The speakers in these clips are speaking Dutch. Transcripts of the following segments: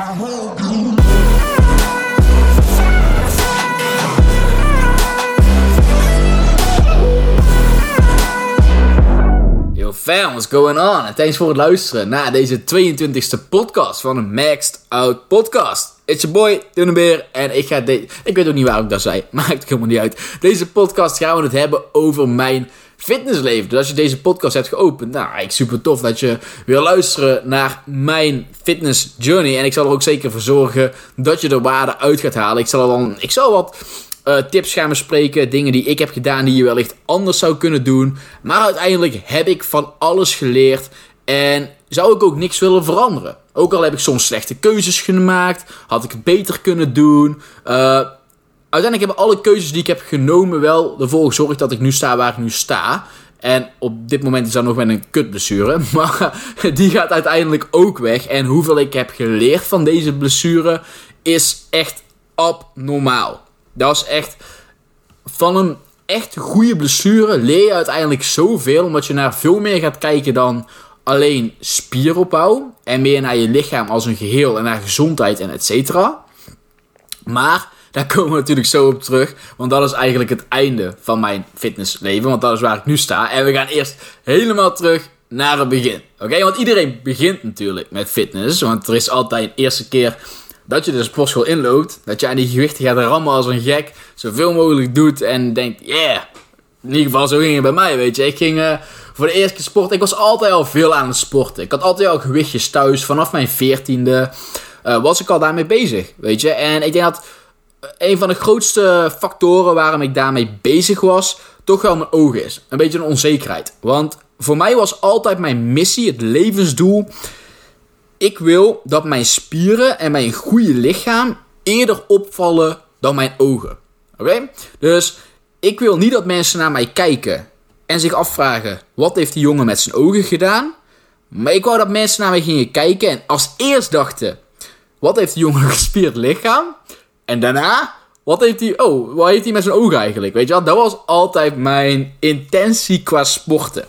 Yo fam, what's going on? En thanks voor het luisteren naar deze 22e podcast van een Maxed Out podcast. It's your boy, Dunnebeer. En ik ga deze... Ik weet ook niet waarom ik dat zei. Maakt helemaal niet uit. Deze podcast gaan we het hebben over mijn fitnessleven. Dus als je deze podcast hebt geopend, nou, ik super tof dat je wil luisteren naar mijn fitness journey. En ik zal er ook zeker voor zorgen dat je er waarde uit gaat halen. Ik zal, dan, ik zal wat uh, tips gaan bespreken, dingen die ik heb gedaan die je wellicht anders zou kunnen doen. Maar uiteindelijk heb ik van alles geleerd en zou ik ook niks willen veranderen. Ook al heb ik soms slechte keuzes gemaakt, had ik het beter kunnen doen. Uh, uiteindelijk hebben alle keuzes die ik heb genomen wel ervoor gezorgd dat ik nu sta waar ik nu sta. En op dit moment is dat nog met een kutblessure. Maar die gaat uiteindelijk ook weg. En hoeveel ik heb geleerd van deze blessure is echt abnormaal. Dat is echt. Van een echt goede blessure leer je uiteindelijk zoveel. Omdat je naar veel meer gaat kijken dan alleen spieropbouw. En meer naar je lichaam als een geheel en naar gezondheid en et cetera. Maar daar komen we natuurlijk zo op terug. Want dat is eigenlijk het einde van mijn fitnessleven. Want dat is waar ik nu sta. En we gaan eerst helemaal terug naar het begin. Oké, want iedereen begint natuurlijk met fitness. Want er is altijd een eerste keer dat je de sportschool inloopt. Dat je aan die gewichten gaat rammen als een gek. Zoveel mogelijk doet en denkt, yeah. In ieder geval, zo ging het bij mij, weet je. Ik ging uh, voor de eerste keer sporten. Ik was altijd al veel aan het sporten. Ik had altijd al gewichtjes thuis. Vanaf mijn veertiende uh, was ik al daarmee bezig, weet je. En ik denk dat een van de grootste factoren waarom ik daarmee bezig was, toch wel mijn ogen is. Een beetje een onzekerheid. Want voor mij was altijd mijn missie, het levensdoel. Ik wil dat mijn spieren en mijn goede lichaam eerder opvallen dan mijn ogen. Oké? Dus ik wil niet dat mensen naar mij kijken en zich afvragen: wat heeft die jongen met zijn ogen gedaan? Maar ik wou dat mensen naar mij gingen kijken en als eerst dachten: wat heeft die jongen gespierd lichaam? En daarna, wat heeft hij, oh, wat heeft hij met zijn ogen eigenlijk? Weet je wel, dat was altijd mijn intentie qua sporten.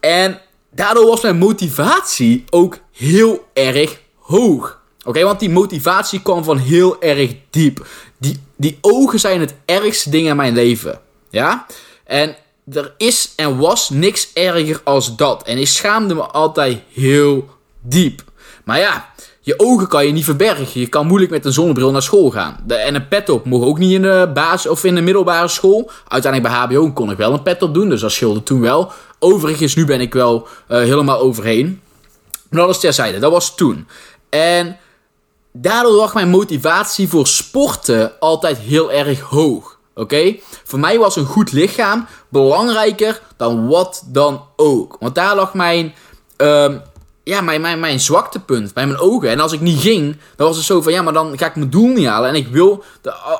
En daardoor was mijn motivatie ook heel erg hoog. Oké, want die motivatie kwam van heel erg diep. Die, die ogen zijn het ergste ding in mijn leven. Ja? En er is en was niks erger als dat. En ik schaamde me altijd heel diep. Maar ja, je ogen kan je niet verbergen. Je kan moeilijk met een zonnebril naar school gaan. En een pet op mocht ook niet in de basis of in de middelbare school. Uiteindelijk bij HBO kon ik wel een pet op doen, dus dat scheelde toen wel. Overigens, nu ben ik wel uh, helemaal overheen. Maar dat is terzijde, dat was toen. En daardoor lag mijn motivatie voor sporten altijd heel erg hoog. Oké? Voor mij was een goed lichaam belangrijker dan wat dan ook. Want daar lag mijn uh, ja, mijn, mijn, mijn zwaktepunt bij mijn ogen. En als ik niet ging, dan was het zo van ja, maar dan ga ik mijn doel niet halen. En ik wil,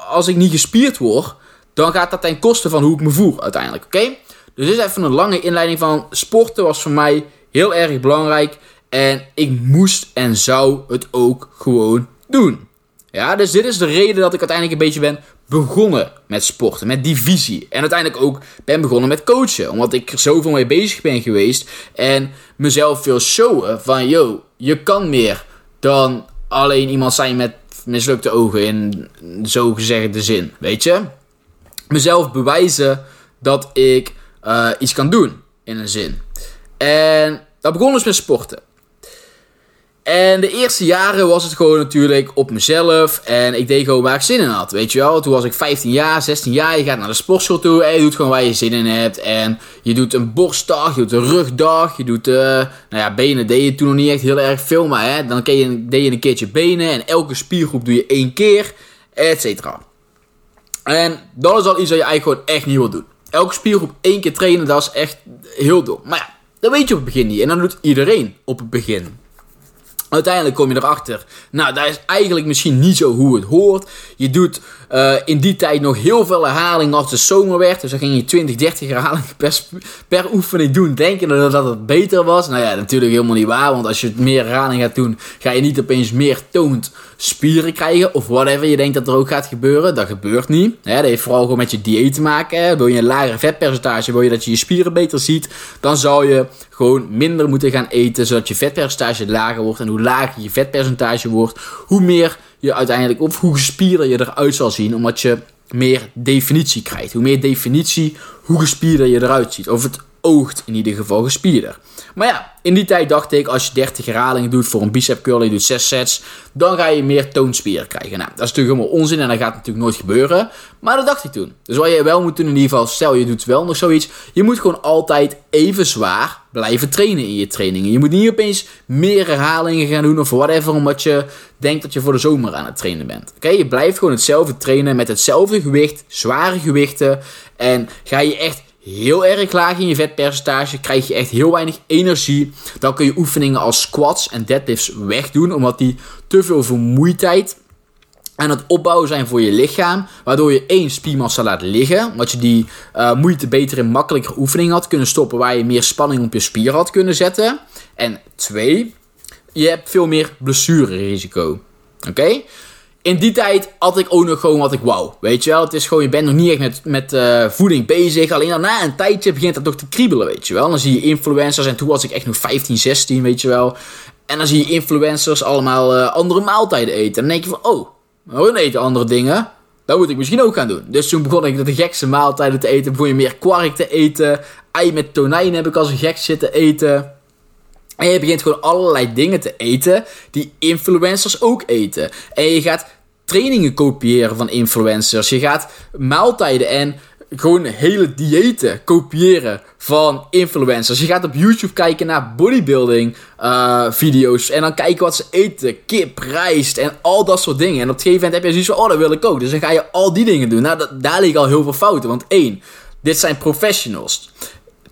als ik niet gespierd word, dan gaat dat ten koste van hoe ik me voel uiteindelijk. Oké? Dus dit is even een lange inleiding van sporten was voor mij heel erg belangrijk. En ik moest en zou het ook gewoon doen. Ja, dus dit is de reden dat ik uiteindelijk een beetje ben begonnen met sporten, met divisie. En uiteindelijk ook ben begonnen met coachen. Omdat ik er zoveel mee bezig ben geweest. En mezelf wil showen van, yo, je kan meer dan alleen iemand zijn met mislukte ogen in zogezegde zin. Weet je? Mezelf bewijzen dat ik uh, iets kan doen in een zin. En dat begon dus met sporten. En de eerste jaren was het gewoon natuurlijk op mezelf. En ik deed gewoon waar ik zin in had. Weet je wel, toen was ik 15 jaar, 16 jaar. Je gaat naar de sportschool toe en je doet gewoon waar je zin in hebt. En je doet een borstdag, je doet een rugdag. Je doet, uh, nou ja, benen deed je toen nog niet echt heel erg veel. Maar hè, dan deed je een keertje benen. En elke spiergroep doe je één keer, et cetera. En dat is al iets wat je eigenlijk gewoon echt niet wil doen. Elke spiergroep één keer trainen, dat is echt heel dom. Maar ja, dat weet je op het begin niet. En dan doet iedereen op het begin. Uiteindelijk kom je erachter. Nou, dat is eigenlijk misschien niet zo hoe het hoort. Je doet uh, in die tijd nog heel veel herhalingen als de zomer werd. Dus dan ging je 20, 30 herhalingen per, per oefening doen. Denken dat het beter was. Nou ja, natuurlijk helemaal niet waar. Want als je meer herhalingen gaat doen, ga je niet opeens meer toont spieren krijgen. Of whatever je denkt dat er ook gaat gebeuren. Dat gebeurt niet. Dat heeft vooral gewoon met je dieet te maken. Wil je een lager vetpercentage, wil je dat je je spieren beter ziet. Dan zou je gewoon minder moeten gaan eten, zodat je vetpercentage lager wordt. En hoe lager je vetpercentage wordt, hoe meer je uiteindelijk, of hoe gespierder je eruit zal zien, omdat je meer definitie krijgt. Hoe meer definitie, hoe gespierder je eruit ziet. Of het oogt in ieder geval gespierder. Maar ja, in die tijd dacht ik, als je 30 herhalingen doet voor een bicep curl, je doet 6 sets, dan ga je meer toonspieren krijgen. Nou, dat is natuurlijk helemaal onzin en dat gaat natuurlijk nooit gebeuren. Maar dat dacht ik toen. Dus wat je wel moet doen in ieder geval, stel je doet wel nog zoiets, je moet gewoon altijd even zwaar blijven trainen in je trainingen. Je moet niet opeens meer herhalingen gaan doen of whatever, omdat je denkt dat je voor de zomer aan het trainen bent. Oké, je blijft gewoon hetzelfde trainen met hetzelfde gewicht, zware gewichten en ga je echt heel erg laag in je vetpercentage, krijg je echt heel weinig energie. Dan kun je oefeningen als squats en deadlifts wegdoen, omdat die te veel vermoeidheid aan het opbouwen zijn voor je lichaam. Waardoor je één spiermassa laat liggen. Omdat je die uh, moeite beter in makkelijker oefeningen had kunnen stoppen. Waar je meer spanning op je spier had kunnen zetten. En twee, je hebt veel meer blessurerisico. Oké? In die tijd had ik ook nog gewoon wat ik wou. Weet je wel, het is gewoon, je bent nog niet echt met, met uh, voeding bezig. Alleen dan na een tijdje begint dat toch te kriebelen, weet je wel. Dan zie je influencers, en toen was ik echt nog 15, 16, weet je wel. En dan zie je influencers allemaal uh, andere maaltijden eten. En dan denk je van, oh, hun eten andere dingen. Dat moet ik misschien ook gaan doen. Dus toen begon ik de gekste maaltijden te eten. Begon je meer kwark te eten. Ei met tonijn heb ik als een gek zitten eten. En je begint gewoon allerlei dingen te eten die influencers ook eten. En je gaat trainingen kopiëren van influencers. Je gaat maaltijden en gewoon hele diëten kopiëren van influencers. Je gaat op YouTube kijken naar bodybuilding uh, video's. En dan kijken wat ze eten. Kip, rijst en al dat soort dingen. En op een gegeven moment heb je zoiets van, oh dat wil ik ook. Dus dan ga je al die dingen doen. Nou, dat, daar liggen al heel veel fouten. Want één, dit zijn professionals.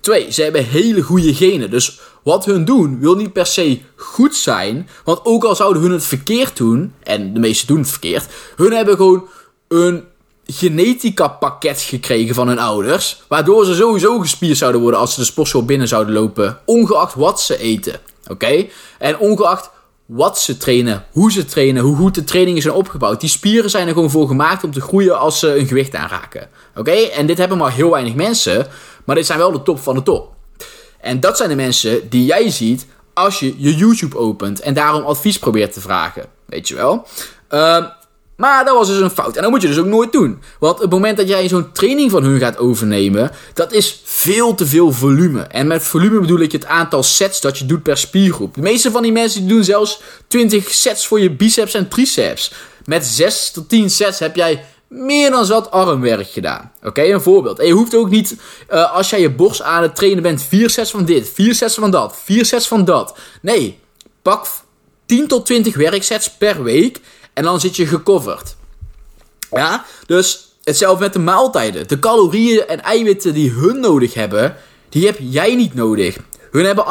Twee, ze hebben hele goede genen. Dus wat hun doen wil niet per se goed zijn. Want ook al zouden hun het verkeerd doen, en de meesten doen het verkeerd, hun hebben gewoon een genetica pakket gekregen van hun ouders. Waardoor ze sowieso gespierd zouden worden als ze de sportschool binnen zouden lopen. Ongeacht wat ze eten. Oké? En ongeacht wat ze trainen, hoe ze trainen, hoe goed de trainingen zijn opgebouwd. Die spieren zijn er gewoon voor gemaakt om te groeien als ze een gewicht aanraken. Oké? En dit hebben maar heel weinig mensen. Maar dit zijn wel de top van de top. En dat zijn de mensen die jij ziet als je je YouTube opent en daarom advies probeert te vragen. Weet je wel? Uh, maar dat was dus een fout. En dat moet je dus ook nooit doen. Want het moment dat jij zo'n training van hun gaat overnemen, dat is veel te veel volume. En met volume bedoel ik het aantal sets dat je doet per spiergroep. De meeste van die mensen doen zelfs 20 sets voor je biceps en triceps. Met 6 tot 10 sets heb jij meer dan zat armwerk gedaan. Oké, een voorbeeld. En je hoeft ook niet, uh, als jij je borst aan het trainen bent, 4 sets van dit, 4 sets van dat, 4 sets van dat. Nee, pak 10 tot 20 werksets per week en dan zit je gecoverd. Ja, dus hetzelfde met de maaltijden. De calorieën en eiwitten die hun nodig hebben, die heb jij niet nodig. Hun hebben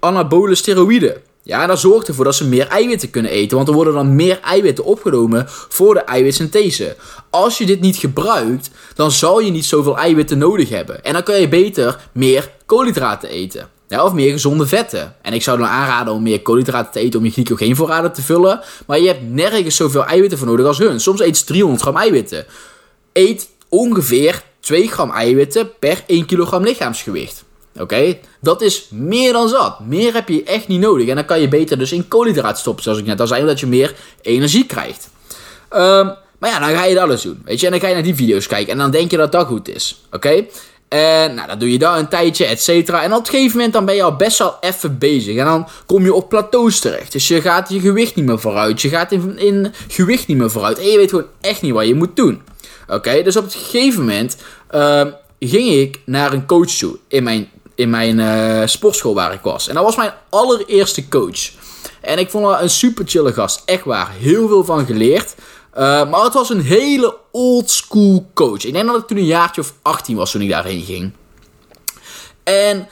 anabole steroïden. Ja, dat zorgt ervoor dat ze meer eiwitten kunnen eten, want er worden dan meer eiwitten opgenomen voor de eiwitsynthese. Als je dit niet gebruikt, dan zal je niet zoveel eiwitten nodig hebben. En dan kan je beter meer koolhydraten eten. Ja, of meer gezonde vetten. En ik zou dan aanraden om meer koolhydraten te eten om je glycogeenvoorraden te vullen. Maar je hebt nergens zoveel eiwitten voor nodig als hun. Soms eet ze 300 gram eiwitten. Eet ongeveer 2 gram eiwitten per 1 kilogram lichaamsgewicht. Oké, dat is meer dan zat. Meer heb je echt niet nodig. En dan kan je beter dus in koolhydraten stoppen, zoals ik net al zei, omdat je meer energie krijgt. Um, maar ja, dan ga je dat alles doen. Weet je, en dan ga je naar die video's kijken. En dan denk je dat dat goed is. Oké? En nou, dan doe je dat een tijdje, et cetera. En op een gegeven moment dan ben je al best wel even bezig. En dan kom je op plateaus terecht. Dus je gaat je gewicht niet meer vooruit. Je gaat in, gewicht niet meer vooruit. En je weet gewoon echt niet wat je moet doen. Oké, dus op een gegeven moment uh, ging ik naar een coach toe in mijn, in mijn uh, sportschool waar ik was. En dat was mijn allereerste coach. En ik vond haar een super chille gast. Echt waar. Heel veel van geleerd. Uh, maar het was een hele old school coach. Ik denk dat ik toen een jaartje of 18 was toen ik daarheen ging. En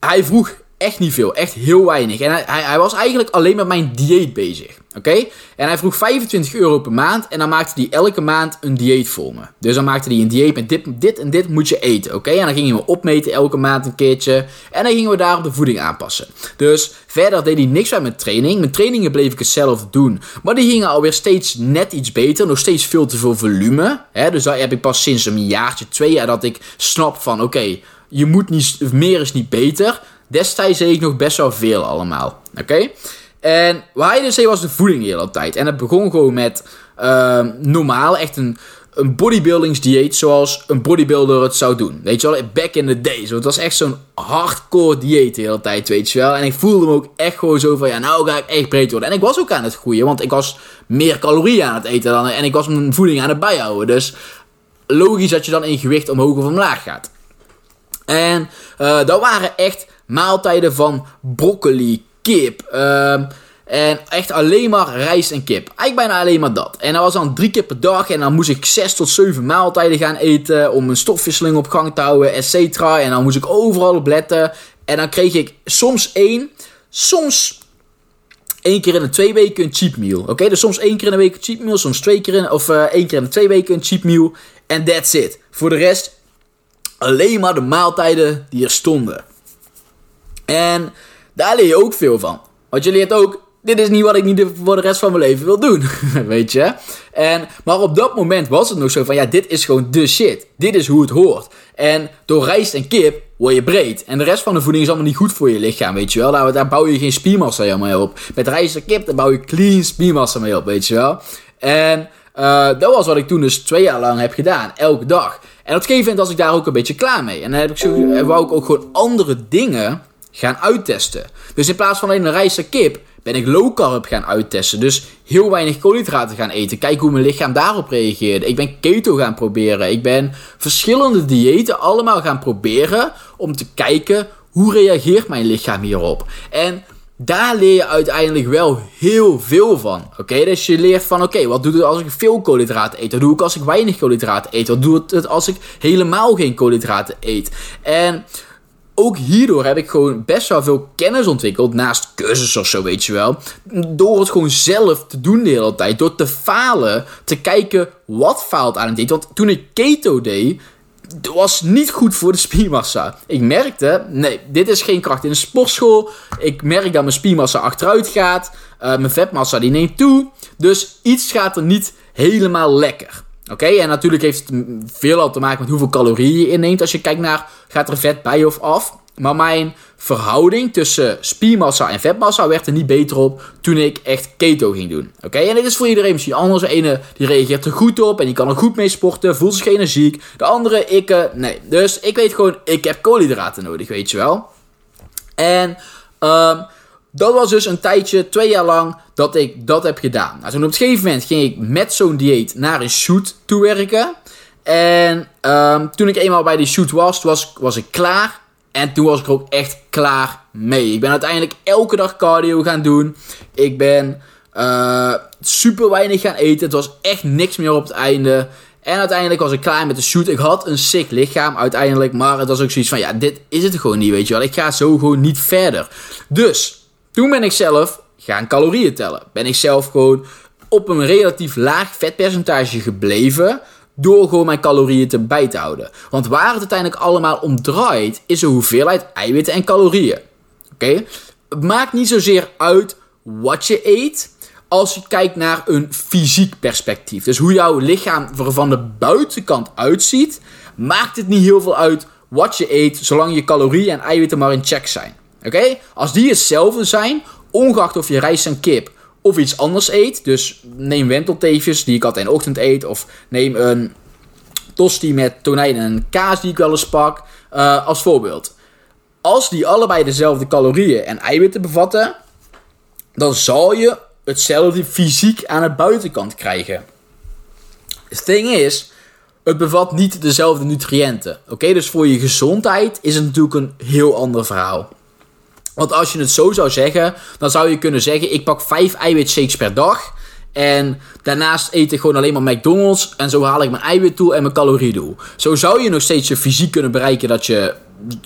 hij vroeg echt niet veel, echt heel weinig. En hij, hij, was eigenlijk alleen met mijn dieet bezig. Oké? En hij vroeg 25 euro per maand en dan maakte hij elke maand een dieet voor me. Dus dan maakte hij een dieet met dit, dit en dit moet je eten. Oké? En dan gingen we opmeten elke maand een keertje. En dan gingen we daarop de voeding aanpassen. Dus verder deed hij niks met mijn training. Mijn trainingen bleef ik het zelf doen. Maar die gingen alweer steeds net iets beter. Nog steeds veel te veel volume. Hè? Dus dat heb ik pas sinds een jaartje, twee jaar dat ik snap van oké, je moet niet, meer is niet beter. Destijds deed ik nog best wel veel allemaal. Oké? En waar hij dus deed was de voeding de hele tijd. En het begon gewoon met uh, normaal, echt een, een bodybuildingsdieet zoals een bodybuilder het zou doen. Weet je wel, back in the days. Want het was echt zo'n hardcore dieet de hele tijd, weet je wel. En ik voelde me ook echt gewoon zo van, ja, nou ga ik echt breed worden. En ik was ook aan het groeien, want ik was meer calorieën aan het eten dan... En ik was mijn voeding aan het bijhouden. Dus logisch dat je dan in gewicht omhoog of omlaag gaat. En uh, dat waren echt maaltijden van broccoli, kip... Uh, en echt alleen maar rijst en kip. Eigenlijk bijna alleen maar dat. En dat was dan drie keer per dag. En dan moest ik zes tot zeven maaltijden gaan eten. Om een stofwisseling op gang te houden, et cetera. En dan moest ik overal op letten. En dan kreeg ik soms één, soms één keer in de twee weken een cheap meal. Oké, dus soms één keer in de week een cheap meal. Soms twee keer in, of uh, één keer in de twee weken een cheap meal. En that's it. Voor de rest alleen maar de maaltijden die er stonden. En daar leer je ook veel van. Want je leert ook dit is niet wat ik niet voor de rest van mijn leven wil doen. Weet je? En, maar op dat moment was het nog zo van, ja, dit is gewoon de shit. Dit is hoe het hoort. En door rijst en kip word je breed. En de rest van de voeding is allemaal niet goed voor je lichaam, weet je wel. Daar, bouw je geen spiermassa helemaal op. Met rijst en kip, daar bouw je clean spiermassa mee op, weet je wel. En uh, dat was wat ik toen dus twee jaar lang heb gedaan. Elke dag. En op een gegeven moment was ik daar ook een beetje klaar mee. En dan heb ik zo, wou ik ook gewoon andere dingen gaan uittesten. Dus in plaats van alleen een rijst en kip ben ik low carb gaan uittesten. Dus heel weinig koolhydraten gaan eten. Kijk hoe mijn lichaam daarop reageerde. Ik ben keto gaan proberen. Ik ben verschillende diëten allemaal gaan proberen om te kijken hoe reageert mijn lichaam hierop. En daar leer je uiteindelijk wel heel veel van. Oké, dus je leert van: oké, wat doet het als ik veel koolhydraten eet? Wat doe ik als ik weinig koolhydraten eet? Wat doet het als ik helemaal geen koolhydraten eet? En ook hierdoor heb ik gewoon best wel veel kennis ontwikkeld. Naast cursussen of zo, weet je wel. Door het gewoon zelf te doen de hele tijd. Door te falen. Te kijken wat faalt aan het dieet. Want toen ik keto deed. Was niet goed voor de spiermassa. Ik merkte, nee, dit is geen kracht in de sportschool. Ik merk dat mijn spiermassa achteruit gaat. Uh, mijn vetmassa die neemt toe. Dus iets gaat er niet helemaal lekker. Oké, en natuurlijk heeft het veelal te maken met hoeveel calorieën je inneemt. Als je kijkt naar, gaat er vet bij of af? Maar mijn verhouding tussen spiermassa en vetmassa werd er niet beter op toen ik echt keto ging doen. Oké, en dit is voor iedereen misschien anders. De ene die reageert er goed op en die kan er goed mee sporten, voelt zich energiek. De andere, ik, uh, nee. Dus ik weet gewoon, ik heb koolhydraten nodig, weet je wel. En, um, dat was dus een tijdje, twee jaar lang, dat ik dat heb gedaan. Nou, toen op een gegeven moment ging ik met zo'n dieet naar een shoot toewerken. En um, toen ik eenmaal bij die shoot was, was, was ik klaar. En toen was ik ook echt klaar mee. Ik ben uiteindelijk elke dag cardio gaan doen. Ik ben uh, super weinig gaan eten. Het was echt niks meer op het einde. En uiteindelijk was ik klaar met de shoot. Ik had een sick lichaam uiteindelijk. Maar het was ook zoiets van: ja, dit is het gewoon niet, weet je wel. Ik ga zo gewoon niet verder. Dus toen ben ik zelf gaan calorieën tellen. Ben ik zelf gewoon op een relatief laag vetpercentage gebleven. Door gewoon mijn calorieën te bij te houden. Want waar het uiteindelijk allemaal om draait, is de hoeveelheid eiwitten en calorieën. Oké? Het maakt niet zozeer uit wat je eet. Als je kijkt naar een fysiek perspectief. Dus hoe jouw lichaam er van de buitenkant uitziet. Maakt het niet heel veel uit wat je eet. Zolang je calorieën en eiwitten maar in check zijn. Oké? Als die hetzelfde zijn, ongeacht of je rijst en kip of iets anders eet. Dus neem wentelteefjes die ik altijd in de ochtend eet. Of neem een tosti met tonijn en kaas die ik wel eens pak. Uh, als voorbeeld. Als die allebei dezelfde calorieën en eiwitten bevatten, dan zal je hetzelfde fysiek aan de buitenkant krijgen. Het ding is, het bevat niet dezelfde nutriënten. Oké, dus voor je gezondheid is het natuurlijk een heel ander verhaal. Want als je het zo zou zeggen, dan zou je kunnen zeggen: ik pak 5 eiwitshakes per dag. En daarnaast eet ik gewoon alleen maar McDonald's. En zo haal ik mijn eiwitdoel en mijn caloriedoel. Zo zou je nog steeds je fysiek kunnen bereiken dat je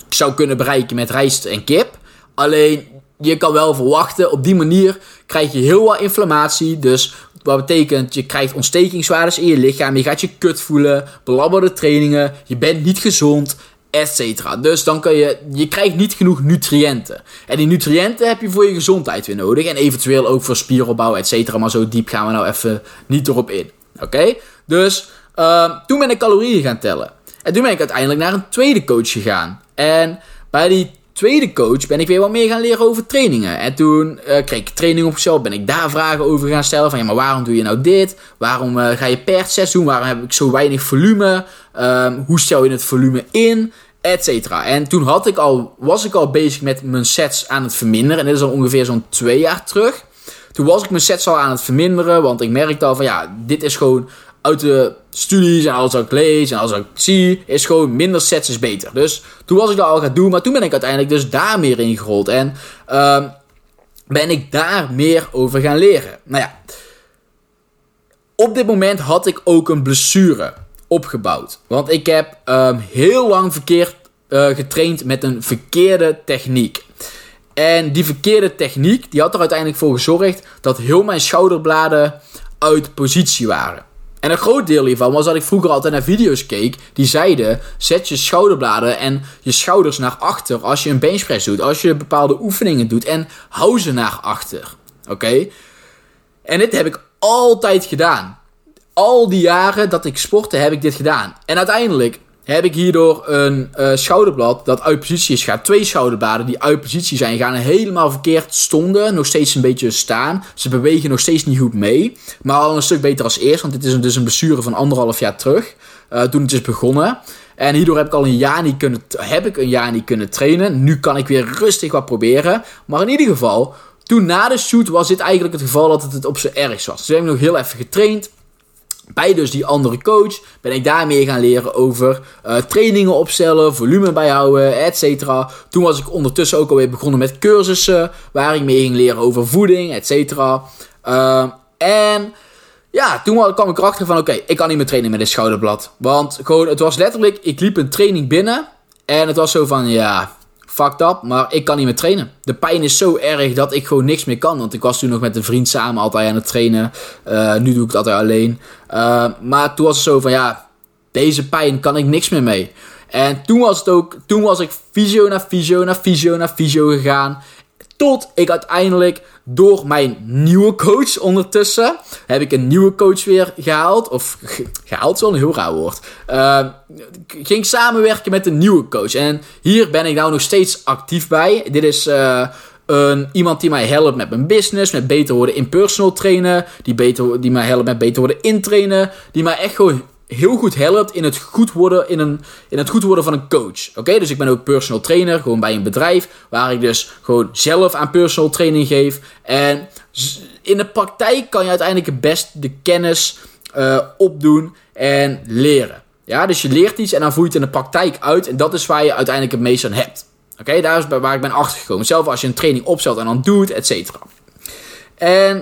zou kunnen bereiken met rijst en kip. Alleen je kan wel verwachten, op die manier krijg je heel wat inflammatie. Dus wat betekent, je krijgt ontstekingswaardes in je lichaam. Je gaat je kut voelen, belabberde trainingen. Je bent niet gezond et Dus dan kan je, je krijgt niet genoeg nutriënten. En die nutriënten heb je voor je gezondheid weer nodig. En eventueel ook voor spieropbouw, et cetera. Maar zo diep gaan we nou even niet erop in. Oké? Dus uh, toen ben ik calorieën gaan tellen. En toen ben ik uiteindelijk naar een tweede coach gegaan. En bij die tweede coach ben ik weer wat meer gaan leren over trainingen. En toen uh, kreeg ik training opgesteld, ben ik daar vragen over gaan stellen. Van ja, maar waarom doe je nou dit? Waarom uh, ga je per set doen? Waarom heb ik zo weinig volume? Um, hoe stel je het volume in? Etcetera. En toen had ik al, was ik al bezig met mijn sets aan het verminderen. En dit is al ongeveer zo'n twee jaar terug. Toen was ik mijn sets al aan het verminderen. Want ik merkte al van ja, dit is gewoon uit de studies en alles wat ik lees en alles wat ik zie, is gewoon minder sets is beter. Dus toen was ik dat al gaan doen, maar toen ben ik uiteindelijk dus daar meer in gerold. En um, ben ik daar meer over gaan leren. Nou ja, op dit moment had ik ook een blessure opgebouwd. Want ik heb um, heel lang verkeerd uh, getraind met een verkeerde techniek. En die verkeerde techniek, die had er uiteindelijk voor gezorgd dat heel mijn schouderbladen uit positie waren. En een groot deel hiervan was dat ik vroeger altijd naar video's keek die zeiden: zet je schouderbladen en je schouders naar achter als je een benchpress doet, als je bepaalde oefeningen doet en hou ze naar achter. Oké? En dit heb ik altijd gedaan. Al die jaren dat ik sportte heb ik dit gedaan. En uiteindelijk heb ik hierdoor een uh, schouderblad dat uit positie is gaat. Twee schouderbladen die uit positie zijn gaan helemaal verkeerd stonden. Nog steeds een beetje staan. Ze bewegen nog steeds niet goed mee. Maar al een stuk beter als eerst. Want dit is een, dus een blessure van anderhalf jaar terug. Uh, toen het is begonnen. En hierdoor heb ik al een jaar niet kunnen, heb ik een jaar niet kunnen trainen. Nu kan ik weer rustig wat proberen. Maar in ieder geval, toen na de shoot was dit eigenlijk het geval dat het, het op zijn ergst was. Dus hebben nog heel even getraind bij dus die andere coach ben ik daar meer gaan leren over uh, trainingen opstellen, volume bijhouden, etc. Toen was ik ondertussen ook alweer begonnen met cursussen waar ik mee ging leren over voeding, etc. Uh, eh, en ja, toen kwam ik erachter van oké, ik kan niet meer trainen met dit schouderblad. Want gewoon, het was letterlijk, ik liep een training binnen en het was zo van ja, fucked up, maar ik kan niet meer trainen. De pijn is zo erg dat ik gewoon niks meer kan. Want ik was toen nog met een vriend samen altijd aan het trainen. Uh, nu doe ik het altijd alleen. Uh, maar toen was het zo van ja, deze pijn kan ik niks meer mee. En toen was het ook, toen was ik fysio naar fysio naar fysio naar fysio gegaan. Tot ik uiteindelijk door mijn nieuwe coach ondertussen heb ik een nieuwe coach weer gehaald. Of gehaald wel een heel raar woord. Uh, ging samenwerken met een nieuwe coach. En hier ben ik nou nog steeds actief bij. Dit is uh, een, iemand die mij helpt met mijn business, met beter worden in personal trainen. Die, beter, die mij helpt met beter worden in trainen. Die mij echt gewoon heel goed helpt in het goed worden, in een, in het goed worden van een coach. Oké, dus ik ben ook personal trainer, gewoon bij een bedrijf, waar ik dus gewoon zelf aan personal training geef. En in de praktijk kan je uiteindelijk het best de kennis uh, opdoen en leren. Ja, dus je leert iets en dan voer je het in de praktijk uit. En dat is waar je uiteindelijk het meest aan hebt. Oké, daar is waar ik ben achtergekomen. Zelf als je een training opstelt en dan doet, et cetera. En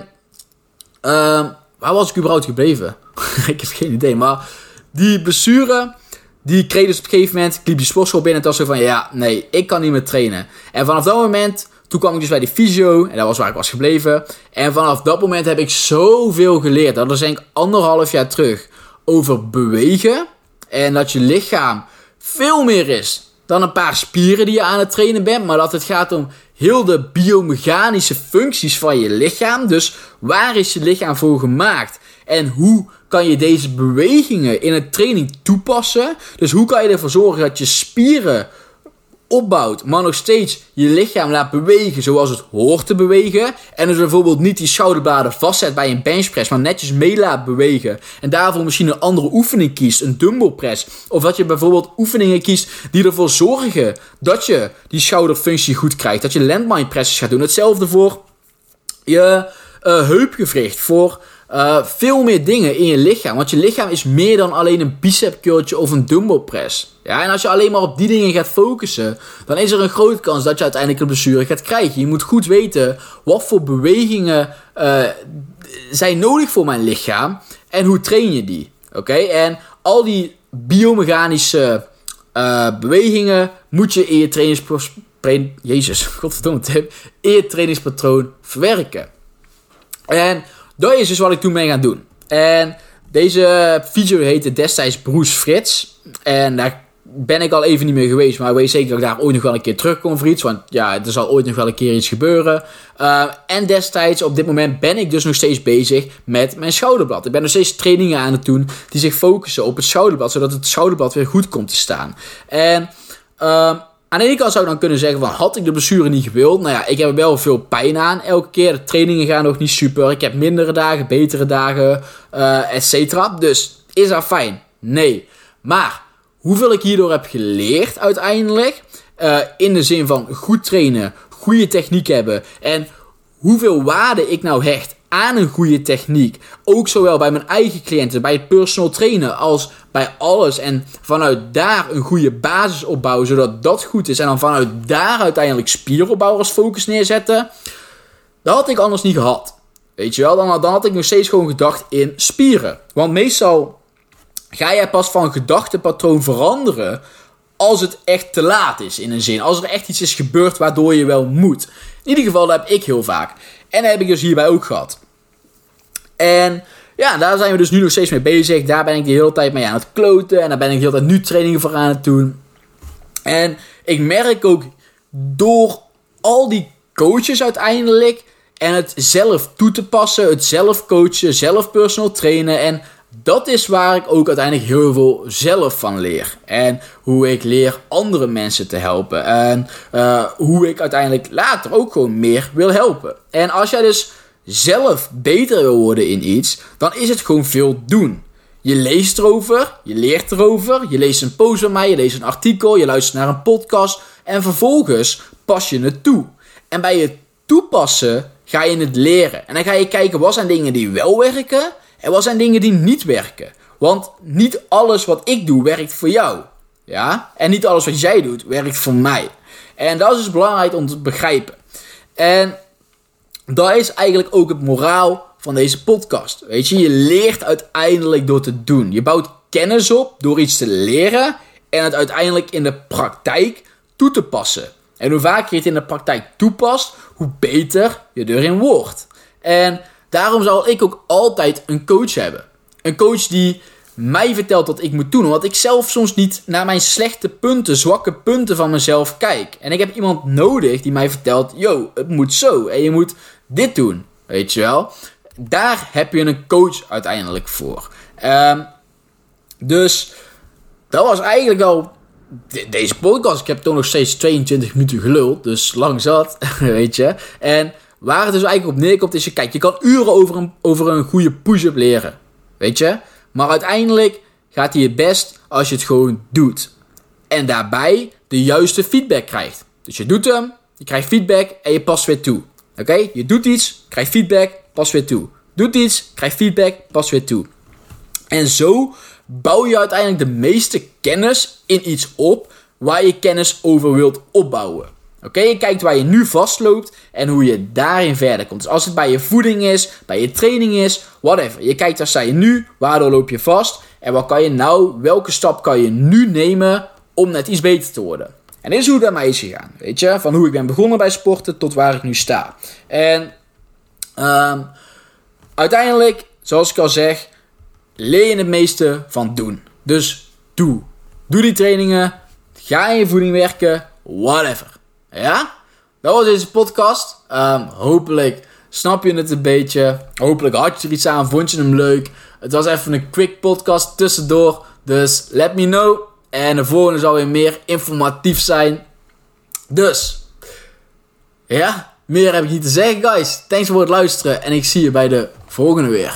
uh, waar was ik überhaupt gebleven? ik heb geen idee. Maar die blessure, die kreeg dus op een gegeven moment. Ik die sportschool binnen en het was zo van, ja, nee, ik kan niet meer trainen. En vanaf dat moment, toen kwam ik dus bij die fysio. En dat was waar ik was gebleven. En vanaf dat moment heb ik zoveel geleerd. Dat is denk ik anderhalf jaar terug. Over bewegen. En dat je lichaam veel meer is dan een paar spieren die je aan het trainen bent. Maar dat het gaat om heel de biomechanische functies van je lichaam. Dus waar is je lichaam voor gemaakt? En hoe kan je deze bewegingen in het training toepassen? Dus hoe kan je ervoor zorgen dat je spieren opbouwt, maar nog steeds je lichaam laat bewegen zoals het hoort te bewegen. En dus bijvoorbeeld niet die schouderbladen vastzet bij een benchpress, maar netjes mee laat bewegen. En daarvoor misschien een andere oefening kiest, een dumbbell press. Of dat je bijvoorbeeld oefeningen kiest die ervoor zorgen dat je die schouderfunctie goed krijgt. Dat je landmine presses gaat doen. Hetzelfde voor je uh, heupgewricht, voor uh, veel meer dingen in je lichaam. Want je lichaam is meer dan alleen een bicep curltje of een dumbbell press. Ja, en als je alleen maar op die dingen gaat focussen, dan is er een grote kans dat je uiteindelijk een blessure gaat krijgen. Je moet goed weten wat voor bewegingen uh, zijn nodig voor mijn lichaam en hoe train je die. Oké, en al die biomechanische uh, bewegingen moet je in je trainingspatroon, Jezus, godverdomme tip, in je trainingspatroon verwerken. En dat is dus wat ik toen mee gaan doen. En deze video heette destijds Bruce Frits. En daar ben ik al even niet meer geweest. Maar weet zeker dat ik daar ooit nog wel een keer terugkom voor iets. Want ja, er zal ooit nog wel een keer iets gebeuren. Uh, en destijds, op dit moment, ben ik dus nog steeds bezig met mijn schouderblad. Ik ben nog steeds trainingen aan het doen die zich focussen op het schouderblad. Zodat het schouderblad weer goed komt te staan. En uh, aan de ene kant zou ik dan kunnen zeggen van, had ik de blessure niet gewild? Nou ja, ik heb er wel veel pijn aan elke keer. De trainingen gaan nog niet super. Ik heb mindere dagen, betere dagen, uh, et cetera. Dus, is dat fijn? Nee. Maar, hoeveel ik hierdoor heb geleerd uiteindelijk, uh, in de zin van goed trainen, goede techniek hebben en hoeveel waarde ik nou hecht aan een goede techniek. Ook zowel bij mijn eigen cliënten, bij het personal trainen, als bij alles. En vanuit daar een goede basis opbouwen, zodat dat goed is. En dan vanuit daar uiteindelijk spieropbouw als focus neerzetten. Dat had ik anders niet gehad. Weet je wel, dan, had ik nog steeds gewoon gedacht in spieren. Want meestal ga jij pas van gedachtepatroon veranderen als het echt te laat is in een zin. Als er echt iets is gebeurd waardoor je wel moet. In ieder geval, dat heb ik heel vaak. En dat heb ik dus hierbij ook gehad. En ja, daar zijn we dus nu nog steeds mee bezig. Daar ben ik de hele tijd mee aan het kloten. En daar ben ik de hele tijd nu trainingen voor aan het doen. En ik merk ook door al die coaches uiteindelijk. En het zelf toe te passen. Het zelf coachen. Zelf personal trainen. En dat is waar ik ook uiteindelijk heel veel zelf van leer. En hoe ik leer andere mensen te helpen. En uh, hoe ik uiteindelijk later ook gewoon meer wil helpen. En als jij dus zelf beter wil worden in iets, dan is het gewoon veel doen. Je leest erover, je leert erover, je leest een post van mij, je leest een artikel, je luistert naar een podcast en vervolgens pas je het toe. En bij het toepassen ga je het leren. En dan ga je kijken wat zijn dingen die wel werken en wat zijn dingen die niet werken. Want niet alles wat ik doe werkt voor jou. Ja? En niet alles wat jij doet werkt voor mij. En dat is dus belangrijk om te begrijpen. En dat is eigenlijk ook het moraal van deze podcast. Weet je, je leert uiteindelijk door te doen. Je bouwt kennis op door iets te leren en het uiteindelijk in de praktijk toe te passen. En hoe vaker je het in de praktijk toepast, hoe beter je erin wordt. En daarom zal ik ook altijd een coach hebben. Een coach die mij vertelt wat ik moet doen. Omdat ik zelf soms niet naar mijn slechte punten, zwakke punten van mezelf kijk. En ik heb iemand nodig die mij vertelt: yo, het moet zo. En je moet dit doen. Weet je wel? Daar heb je een coach uiteindelijk voor. Um, dus dat was eigenlijk wel deze podcast. Ik heb toch nog steeds 22 minuten geluld. Dus lang zat, weet je. En waar het dus eigenlijk op neerkomt is... Je, kijk, je kan uren over een, over een goede push-up leren. Weet je? Maar uiteindelijk gaat hij het best als je het gewoon doet. En daarbij de juiste feedback krijgt. Dus je doet hem, je krijgt feedback en je past weer toe. Oké, je doet iets, krijgt feedback, pas weer toe. Doet iets, krijgt feedback, pas weer toe. En zo bouw je uiteindelijk de meeste kennis in iets op waar je kennis over wilt opbouwen. Oké, je kijkt waar je nu vastloopt en hoe je daarin verder komt. Dus als het bij je voeding is, bij je training is, whatever. Je kijkt waar sta je nu, waardoor loop je vast en wat kan je nou, welke stap kan je nu nemen om net iets beter te worden. En dit is hoe het bij mij is gegaan. Weet je, van hoe ik ben begonnen bij sporten tot waar ik nu sta. En um, uiteindelijk, zoals ik al zeg, leer je het meeste van doen. Dus doe. Doe die trainingen. Ga in je voeding werken. Whatever. Ja? Dat was deze podcast. Um, hopelijk snap je het een beetje. Hopelijk had je er iets aan. Vond je hem leuk. Het was even een quick podcast tussendoor. Dus let me know. En de volgende zal weer meer informatief zijn. Dus, ja, meer heb ik niet te zeggen, guys. Thanks voor het luisteren en ik zie je bij de volgende weer.